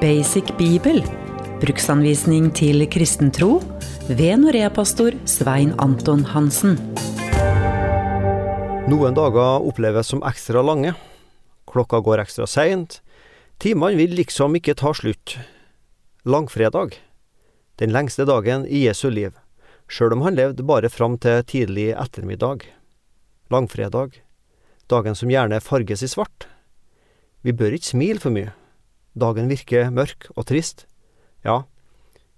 Basic bibel. Bruksanvisning til kristentro. Ved Norea-pastor Svein Anton Hansen. Noen dager oppleves som ekstra lange. Klokka går ekstra seint. Timene vil liksom ikke ta slutt. Langfredag. Den lengste dagen i Jesu liv, sjøl om han levde bare fram til tidlig ettermiddag. Langfredag. Dagen som gjerne farges i svart. Vi bør ikke smile for mye. Dagen virker mørk og trist. Ja,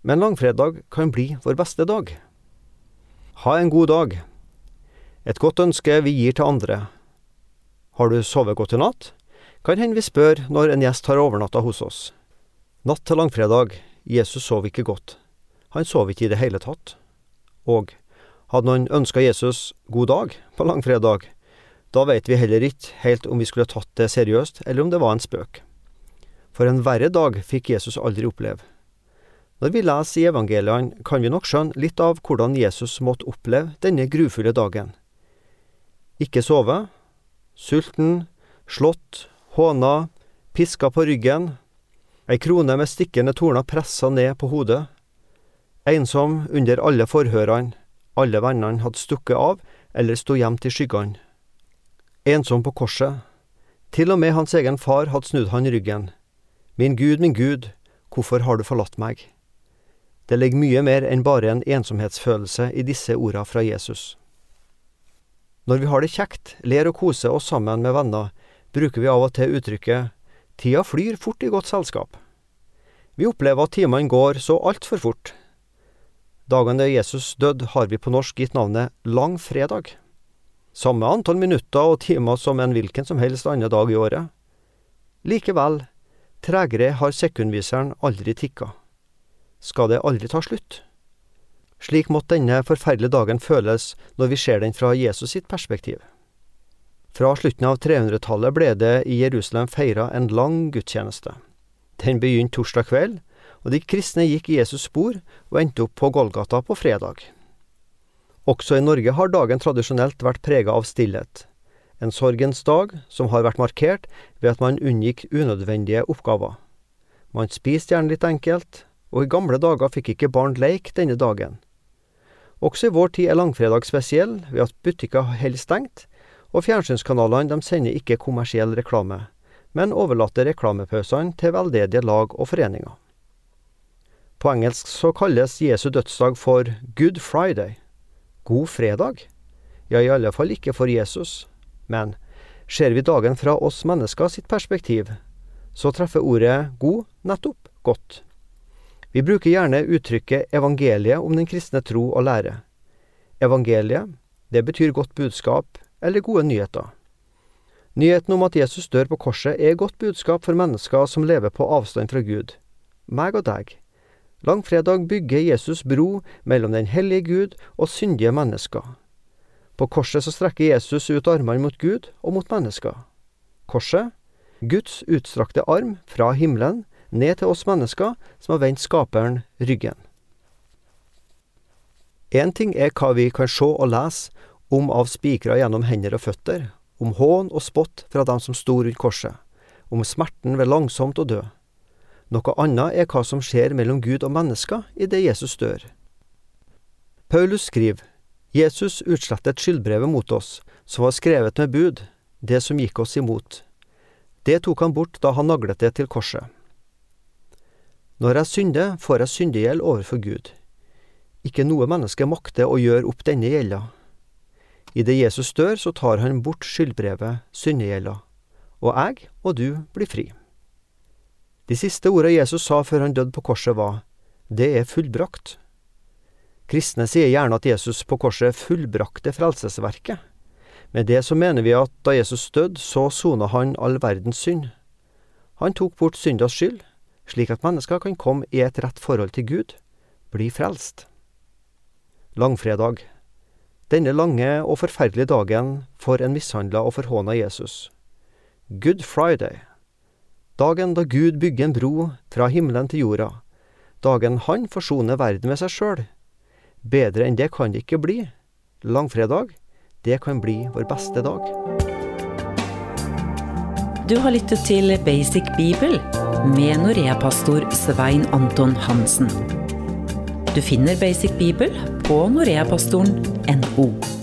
men langfredag kan bli vår beste dag. Ha en god dag. Et godt ønske vi gir til andre. Har du sovet godt i natt? Kan hende vi spør når en gjest har overnatta hos oss. Natt til langfredag, Jesus sov ikke godt. Han sov ikke i det hele tatt. Og hadde noen ønska Jesus god dag på langfredag, da veit vi heller ikke helt om vi skulle tatt det seriøst, eller om det var en spøk for en verre dag fikk Jesus aldri oppleve. Når vi leser i evangeliene, kan vi nok skjønne litt av hvordan Jesus måtte oppleve denne grufulle dagen. Ikke sove, sulten, slått, håna, piska på ryggen, ei krone med stikkende torner pressa ned på hodet, ensom under alle forhørene, alle vennene hadde stukket av eller sto gjemt i skyggene. Ensom på korset, til og med hans egen far hadde snudd han ryggen. Min Gud, min Gud, hvorfor har du forlatt meg? Det ligger mye mer enn bare en ensomhetsfølelse i disse orda fra Jesus. Når vi har det kjekt, ler og koser oss sammen med venner, bruker vi av og til uttrykket tida flyr fort i godt selskap. Vi opplever at timene går så altfor fort. Dagen da Jesus døde, har vi på norsk gitt navnet langfredag. Samme antall minutter og timer som en hvilken som helst annen dag i året. Likevel Tregere har sekundviseren aldri tikka. Skal det aldri ta slutt? Slik måtte denne forferdelige dagen føles når vi ser den fra Jesus sitt perspektiv. Fra slutten av 300-tallet ble det i Jerusalem feira en lang gudstjeneste. Den begynte torsdag kveld, og de kristne gikk i Jesus spor og endte opp på Golgata på fredag. Også i Norge har dagen tradisjonelt vært prega av stillhet, en sorgens dag som har vært markert ved at man unngikk unødvendige oppgaver. Man spiste gjerne litt enkelt, og i gamle dager fikk ikke barn leik denne dagen. Også i vår tid er langfredag spesiell ved at butikker holder stengt, og fjernsynskanalene de sender ikke kommersiell reklame, men overlater reklamepausene til veldedige lag og foreninger. På engelsk så kalles Jesu dødsdag for Good Friday, god fredag, ja, i alle fall ikke for Jesus. Men ser vi dagen fra oss mennesker sitt perspektiv, så treffer ordet god nettopp godt. Vi bruker gjerne uttrykket evangeliet om den kristne tro og lære. Evangeliet, det betyr godt budskap eller gode nyheter. Nyheten om at Jesus dør på korset er godt budskap for mennesker som lever på avstand fra Gud, meg og deg. Langfredag bygger Jesus bro mellom den hellige Gud og syndige mennesker. På korset så strekker Jesus ut armene mot Gud og mot mennesker. Korset, Guds utstrakte arm fra himmelen ned til oss mennesker som har vendt Skaperen ryggen. Én ting er hva vi kan se og lese om av spikra gjennom hender og føtter, om hån og spott fra dem som sto rundt korset, om smerten ved langsomt å dø. Noe annet er hva som skjer mellom Gud og mennesker idet Jesus dør. Paulus skriver Jesus utslettet skyldbrevet mot oss, som var skrevet med bud, det som gikk oss imot. Det tok han bort da han naglet det til korset. Når jeg synder, får jeg syndegjeld overfor Gud. Ikke noe menneske makter å gjøre opp denne gjelda. Idet Jesus dør, så tar han bort skyldbrevet, syndegjelda, og jeg og du blir fri. De siste ordene Jesus sa før han døde på korset var, Det er fullbrakt. Kristne sier gjerne at Jesus på korset fullbrakte frelsesverket. Med det så mener vi at da Jesus døde, så sona han all verdens synd. Han tok bort syndas skyld, slik at mennesker kan komme i et rett forhold til Gud, bli frelst. Langfredag. Denne lange og forferdelige dagen for en mishandla og forhåna Jesus. Good Friday. Dagen da Gud bygger en bro fra himmelen til jorda. Dagen han forsoner verden med seg sjøl Bedre enn det kan det ikke bli. Langfredag, det kan bli vår beste dag. Du har lyttet til Basic Bibel med Norea-pastor Svein Anton Hansen. Du finner Basic Bibel på noreapastoren.no.